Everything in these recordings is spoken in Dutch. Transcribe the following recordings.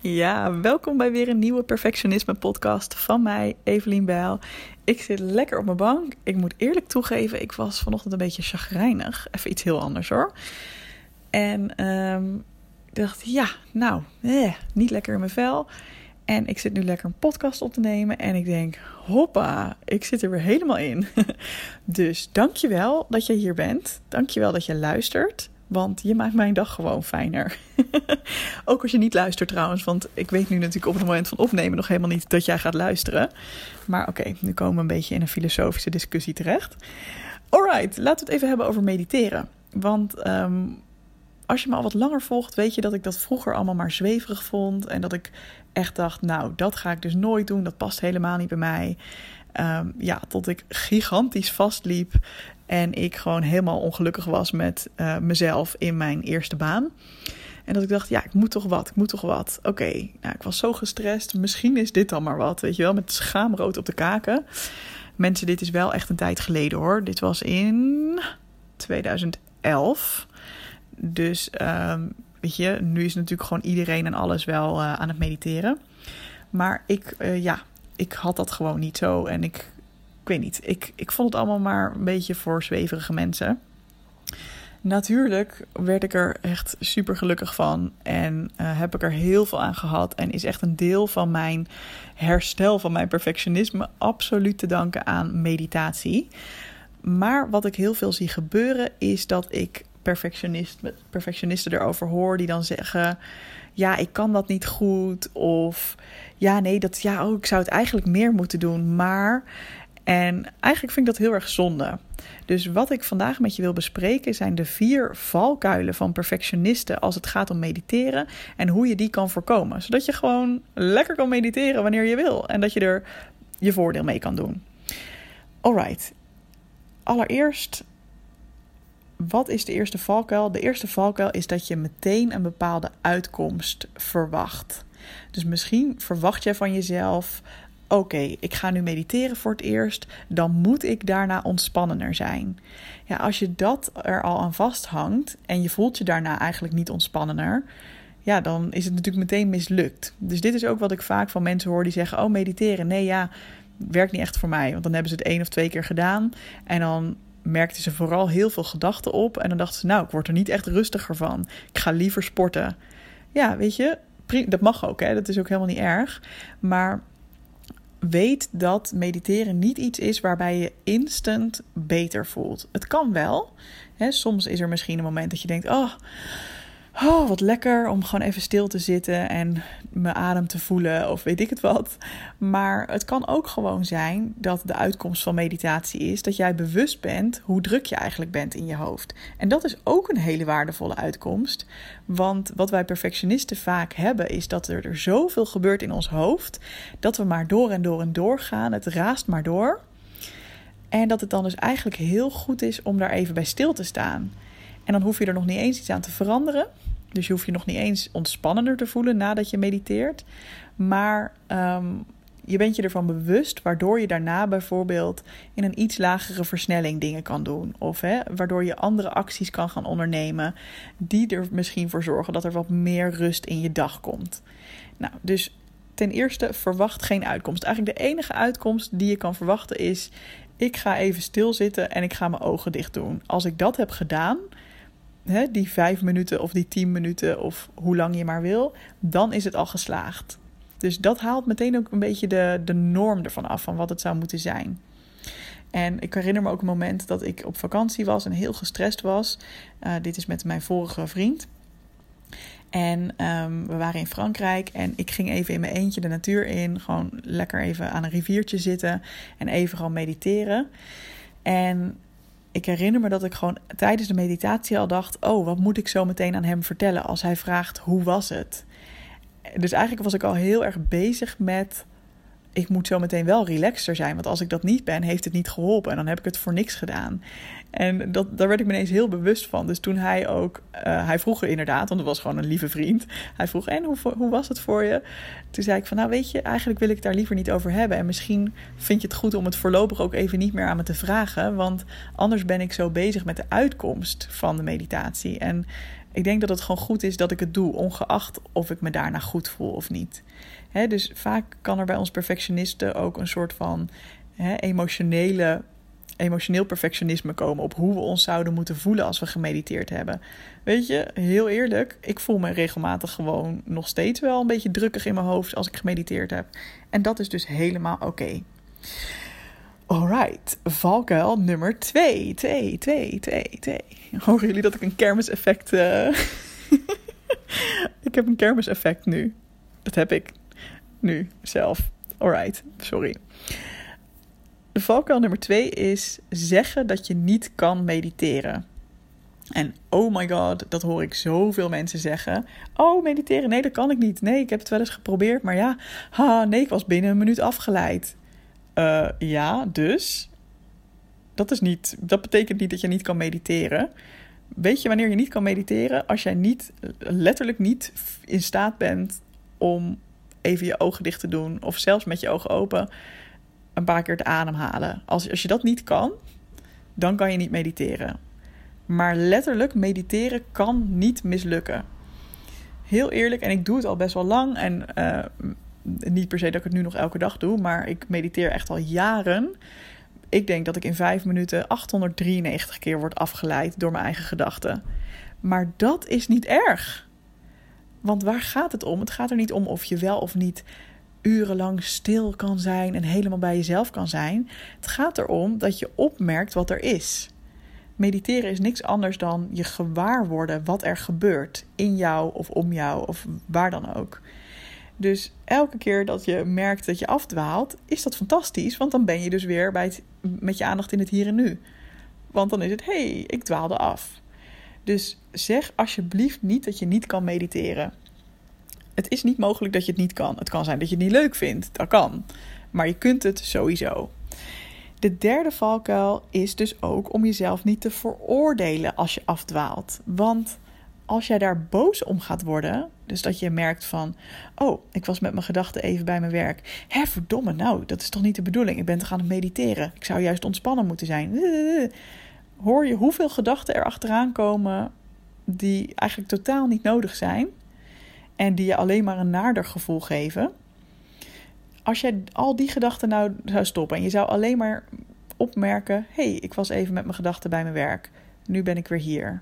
Ja, welkom bij weer een nieuwe Perfectionisme podcast van mij, Evelien Bijl. Ik zit lekker op mijn bank. Ik moet eerlijk toegeven, ik was vanochtend een beetje chagrijnig. Even iets heel anders hoor. En ehm, ik dacht, ja, nou, eh, niet lekker in mijn vel. En ik zit nu lekker een podcast op te nemen. En ik denk, hoppa, ik zit er weer helemaal in. dus dankjewel dat je hier bent. Dankjewel dat je luistert. Want je maakt mijn dag gewoon fijner. Ook als je niet luistert trouwens. Want ik weet nu natuurlijk op het moment van opnemen nog helemaal niet dat jij gaat luisteren. Maar oké, nu komen we een beetje in een filosofische discussie terecht. Alright, laten we het even hebben over mediteren. Want ehm, als je me al wat langer volgt, weet je dat ik dat vroeger allemaal maar zweverig vond. En dat ik echt dacht, nou, dat ga ik dus nooit doen. Dat past helemaal niet bij mij. Um, ja, tot ik gigantisch vastliep en ik gewoon helemaal ongelukkig was met uh, mezelf in mijn eerste baan. En dat ik dacht, ja, ik moet toch wat, ik moet toch wat. Oké, nou, ik was zo gestrest. Misschien is dit dan maar wat, weet je wel, met schaamrood op de kaken. Mensen, dit is wel echt een tijd geleden hoor. Dit was in 2011. Dus um, weet je, nu is natuurlijk gewoon iedereen en alles wel uh, aan het mediteren. Maar ik, uh, ja, ik had dat gewoon niet zo. En ik, ik weet niet, ik, ik vond het allemaal maar een beetje voor zweverige mensen. Natuurlijk werd ik er echt super gelukkig van en uh, heb ik er heel veel aan gehad. En is echt een deel van mijn herstel, van mijn perfectionisme, absoluut te danken aan meditatie. Maar wat ik heel veel zie gebeuren, is dat ik perfectionist, perfectionisten erover hoor die dan zeggen: Ja, ik kan dat niet goed. Of ja, nee, dat, ja, oh, ik zou het eigenlijk meer moeten doen. Maar. En eigenlijk vind ik dat heel erg zonde. Dus wat ik vandaag met je wil bespreken zijn de vier valkuilen van perfectionisten als het gaat om mediteren en hoe je die kan voorkomen. Zodat je gewoon lekker kan mediteren wanneer je wil en dat je er je voordeel mee kan doen. Alright. Allereerst wat is de eerste valkuil? De eerste valkuil is dat je meteen een bepaalde uitkomst verwacht. Dus misschien verwacht je van jezelf: oké, ik ga nu mediteren voor het eerst, dan moet ik daarna ontspannender zijn. Ja, als je dat er al aan vasthangt en je voelt je daarna eigenlijk niet ontspannender, ja, dan is het natuurlijk meteen mislukt. Dus dit is ook wat ik vaak van mensen hoor die zeggen: oh, mediteren, nee, ja, werkt niet echt voor mij. Want dan hebben ze het één of twee keer gedaan en dan merkte ze vooral heel veel gedachten op. En dan dachten ze, nou, ik word er niet echt rustiger van. Ik ga liever sporten. Ja, weet je, dat mag ook, hè? dat is ook helemaal niet erg. Maar weet dat mediteren niet iets is waarbij je instant beter voelt. Het kan wel. Hè? Soms is er misschien een moment dat je denkt, oh oh, wat lekker om gewoon even stil te zitten en mijn adem te voelen of weet ik het wat. Maar het kan ook gewoon zijn dat de uitkomst van meditatie is dat jij bewust bent hoe druk je eigenlijk bent in je hoofd. En dat is ook een hele waardevolle uitkomst. Want wat wij perfectionisten vaak hebben is dat er, er zoveel gebeurt in ons hoofd dat we maar door en door en door gaan. Het raast maar door. En dat het dan dus eigenlijk heel goed is om daar even bij stil te staan. En dan hoef je er nog niet eens iets aan te veranderen. Dus je hoeft je nog niet eens ontspannender te voelen nadat je mediteert. Maar um, je bent je ervan bewust, waardoor je daarna bijvoorbeeld in een iets lagere versnelling dingen kan doen. Of hè, waardoor je andere acties kan gaan ondernemen, die er misschien voor zorgen dat er wat meer rust in je dag komt. Nou, dus ten eerste verwacht geen uitkomst. Eigenlijk de enige uitkomst die je kan verwachten is: ik ga even stilzitten en ik ga mijn ogen dicht doen. Als ik dat heb gedaan, die vijf minuten of die tien minuten of hoe lang je maar wil, dan is het al geslaagd. Dus dat haalt meteen ook een beetje de, de norm ervan af van wat het zou moeten zijn. En ik herinner me ook een moment dat ik op vakantie was en heel gestrest was. Uh, dit is met mijn vorige vriend. En um, we waren in Frankrijk en ik ging even in mijn eentje de natuur in. Gewoon lekker even aan een riviertje zitten en even gewoon mediteren. En ik herinner me dat ik gewoon tijdens de meditatie al dacht: oh, wat moet ik zo meteen aan hem vertellen als hij vraagt hoe was het? Dus eigenlijk was ik al heel erg bezig met ik moet zo meteen wel relaxter zijn. Want als ik dat niet ben, heeft het niet geholpen. En dan heb ik het voor niks gedaan. En dat, daar werd ik me ineens heel bewust van. Dus toen hij ook, uh, hij vroeg inderdaad, want het was gewoon een lieve vriend. Hij vroeg, en hoe, hoe was het voor je? Toen zei ik van, nou weet je, eigenlijk wil ik het daar liever niet over hebben. En misschien vind je het goed om het voorlopig ook even niet meer aan me te vragen. Want anders ben ik zo bezig met de uitkomst van de meditatie. En Ik denk dat het gewoon goed is dat ik het doe, ongeacht of ik me daarna goed voel of niet. Dus vaak kan er bij ons perfectionisten ook een soort van emotionele emotioneel perfectionisme komen op hoe we ons zouden moeten voelen als we gemediteerd hebben. Weet je, heel eerlijk, ik voel me regelmatig gewoon nog steeds wel een beetje drukkig in mijn hoofd als ik gemediteerd heb. En dat is dus helemaal oké. Okay. Alright, valkuil nummer 2. 2, 2, 2, 2. Horen jullie dat ik een kermiseffect... Uh... ik heb een kermiseffect nu. Dat heb ik nu zelf. Alright, sorry. De valkuil nummer twee is zeggen dat je niet kan mediteren. En oh my god, dat hoor ik zoveel mensen zeggen. Oh, mediteren, nee, dat kan ik niet. Nee, ik heb het wel eens geprobeerd, maar ja, ha, nee, ik was binnen een minuut afgeleid. Uh, ja, dus dat, is niet, dat betekent niet dat je niet kan mediteren. Weet je wanneer je niet kan mediteren? Als jij niet, letterlijk niet in staat bent om even je ogen dicht te doen, of zelfs met je ogen open, een paar keer te ademhalen. Als, als je dat niet kan, dan kan je niet mediteren. Maar letterlijk, mediteren kan niet mislukken. Heel eerlijk, en ik doe het al best wel lang. En uh, niet per se dat ik het nu nog elke dag doe, maar ik mediteer echt al jaren. Ik denk dat ik in vijf minuten 893 keer word afgeleid door mijn eigen gedachten. Maar dat is niet erg. Want waar gaat het om? Het gaat er niet om of je wel of niet urenlang stil kan zijn en helemaal bij jezelf kan zijn. Het gaat erom dat je opmerkt wat er is. Mediteren is niks anders dan je gewaar worden wat er gebeurt in jou of om jou of waar dan ook. Dus elke keer dat je merkt dat je afdwaalt, is dat fantastisch, want dan ben je dus weer bij met je aandacht in het hier en nu. Want dan is het, hé, hey, ik dwaalde af. Dus zeg alsjeblieft niet dat je niet kan mediteren. Het is niet mogelijk dat je het niet kan. Het kan zijn dat je het niet leuk vindt. Dat kan. Maar je kunt het sowieso. De derde valkuil is dus ook om jezelf niet te veroordelen als je afdwaalt. Want als jij daar boos om gaat worden, dus dat je merkt van, oh, ik was met mijn gedachten even bij mijn werk. Hé, verdomme, nou, dat is toch niet de bedoeling? Ik ben toch aan het mediteren. Ik zou juist ontspannen moeten zijn. Hoor je hoeveel gedachten er achteraan komen die eigenlijk totaal niet nodig zijn? en die je alleen maar een naarder gevoel geven. Als jij al die gedachten nou zou stoppen en je zou alleen maar opmerken: hey, ik was even met mijn gedachten bij mijn werk, nu ben ik weer hier.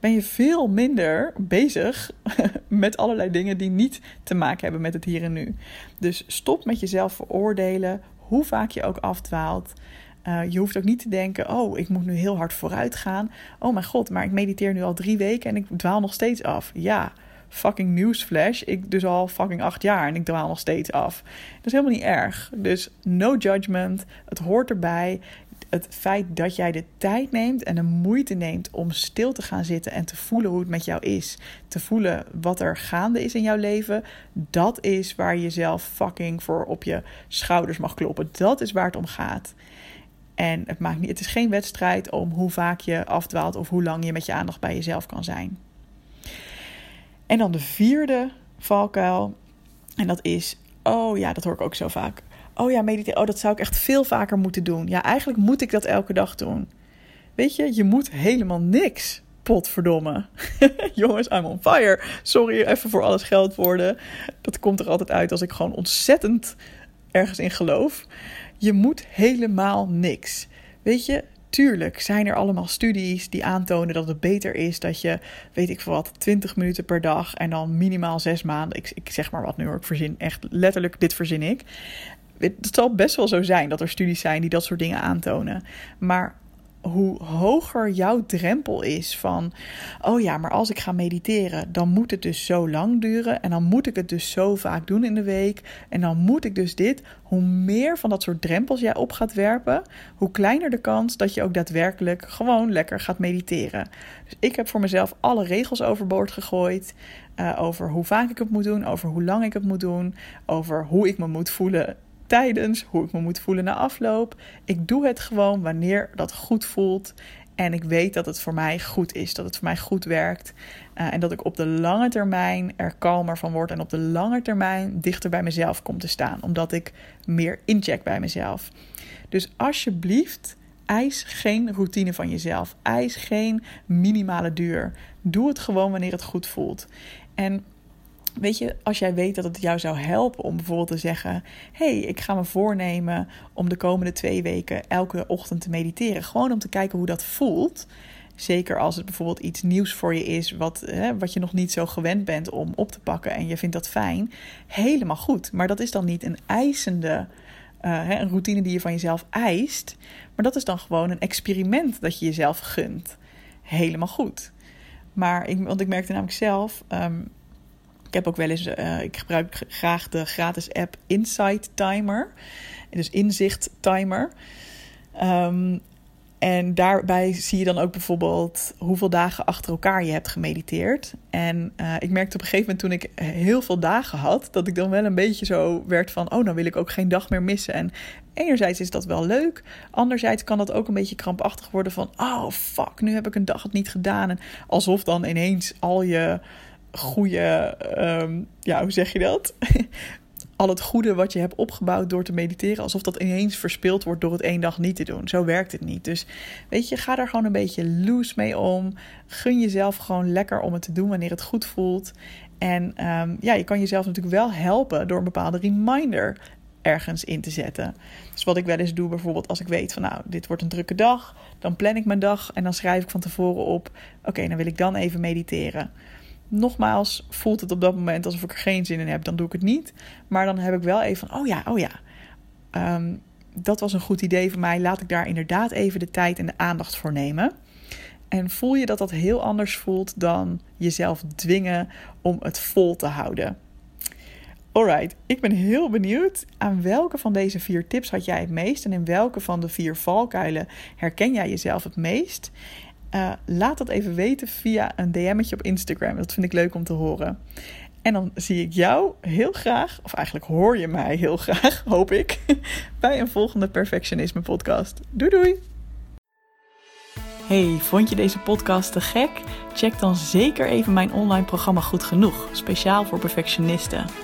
Ben je veel minder bezig met allerlei dingen die niet te maken hebben met het hier en nu. Dus stop met jezelf veroordelen, hoe vaak je ook afdwaalt. Uh, je hoeft ook niet te denken: oh, ik moet nu heel hard vooruit gaan. Oh mijn god, maar ik mediteer nu al drie weken en ik dwaal nog steeds af. Ja, fucking newsflash. Ik dus al fucking acht jaar en ik dwaal nog steeds af. Dat is helemaal niet erg. Dus no judgment. Het hoort erbij. Het feit dat jij de tijd neemt en de moeite neemt om stil te gaan zitten en te voelen hoe het met jou is. Te voelen wat er gaande is in jouw leven. Dat is waar je jezelf fucking voor op je schouders mag kloppen. Dat is waar het om gaat. En het, maakt niet, het is geen wedstrijd om hoe vaak je afdwaalt of hoe lang je met je aandacht bij jezelf kan zijn. En dan de vierde valkuil. En dat is, oh ja, dat hoor ik ook zo vaak. Oh ja, mediteren, oh dat zou ik echt veel vaker moeten doen. Ja, eigenlijk moet ik dat elke dag doen. Weet je, je moet helemaal niks. Potverdomme. Jongens, I'm on fire. Sorry even voor alles worden. Dat komt er altijd uit als ik gewoon ontzettend ergens in geloof. Je moet helemaal niks. Weet je, Tuurlijk zijn er allemaal studies die aantonen dat het beter is dat je, weet ik veel wat, 20 minuten per dag en dan minimaal zes maanden. Ik, ik zeg maar wat nu ik verzin echt letterlijk, dit verzin ik. Het zal best wel zo zijn dat er studies zijn die dat soort dingen aantonen. Maar hoe hoger jouw drempel is van, oh ja, maar als ik ga mediteren, dan moet het dus zo lang duren en dan moet ik het dus zo vaak doen in de week en dan moet ik dus dit. Hoe meer van dat soort drempels jij op gaat werpen, hoe kleiner de kans dat je ook daadwerkelijk gewoon lekker gaat mediteren. Dus ik heb voor mezelf alle regels overboord gegooid. Uh, over hoe vaak ik het moet doen, over hoe lang ik het moet doen, over hoe ik me moet voelen tijdens, hoe ik me moet voelen na afloop. Ik doe het gewoon wanneer dat goed voelt. En ik weet dat het voor mij goed is, dat het voor mij goed werkt. Uh, en dat ik op de lange termijn er kalmer van word. En op de lange termijn dichter bij mezelf kom te staan. Omdat ik meer incheck bij mezelf. Dus alsjeblieft, Eis geen routine van jezelf. Eis geen minimale duur. Doe het gewoon wanneer het goed voelt. En Weet je, als jij weet dat het jou zou helpen om bijvoorbeeld te zeggen: hey, ik ga me voornemen om de komende twee weken elke ochtend te mediteren. Gewoon om te kijken hoe dat voelt. Zeker als het bijvoorbeeld iets nieuws voor je is, wat, hè, wat je nog niet zo gewend bent om op te pakken en je vindt dat fijn. Helemaal goed. Maar dat is dan niet een eisende, uh, een routine die je van jezelf eist. Maar dat is dan gewoon een experiment dat je jezelf gunt. Helemaal goed. Maar ik, want ik merkte namelijk zelf. Ehm, ik heb ook wel eens, uh, ik gebruik graag de gratis app Insight Timer. Dus inzicht timer. Um, en daarbij zie je dan ook bijvoorbeeld hoeveel dagen achter elkaar je hebt gemediteerd. En uh, ik merkte op een gegeven moment toen ik heel veel dagen had, dat ik dan wel een beetje zo werd van: oh, dan wil ik ook geen dag meer missen. En enerzijds is dat wel leuk, anderzijds kan dat ook een beetje krampachtig worden van: oh fuck, nu heb ik een dag het niet gedaan. En alsof dan ineens al je goede, um, ja, hoe zeg je dat? al het goede wat je hebt opgebouwd door te mediteren, alsof dat ineens verspeeld wordt door het één dag niet te doen. Zo werkt het niet. Dus weet je, ga daar gewoon een beetje loose mee om. Gun jezelf gewoon lekker om het te doen wanneer het goed voelt. En um, ja, je kan jezelf natuurlijk wel helpen door een bepaalde reminder ergens in te zetten. Dus wat ik wel eens doe, bijvoorbeeld als ik weet van nou, dit wordt een drukke dag, dan plan ik mijn dag en dan schrijf ik van tevoren op: oké, dan wil ik dan even mediteren. Nogmaals, voelt het op dat moment alsof ik er geen zin in heb, dan doe ik het niet. Maar dan heb ik wel even van, oh ja, oh ja. Um, dat was een goed idee voor mij. Laat ik daar inderdaad even de tijd en de aandacht voor nemen. En voel je dat dat heel anders voelt dan jezelf dwingen om het vol te houden. Alright, ik ben heel benieuwd aan welke van deze vier tips had jij het meest en in welke van de vier valkuilen herken jij jezelf het meest. Uh, laat dat even weten via een DM'tje op Instagram. Dat vind ik leuk om te horen. En dan zie ik jou heel graag, of eigenlijk hoor je mij heel graag, hoop ik, bij een volgende Perfectionisme podcast. Doei doei! Hey, vond je deze podcast te gek? Check dan zeker even mijn online programma Goed Genoeg, speciaal voor perfectionisten.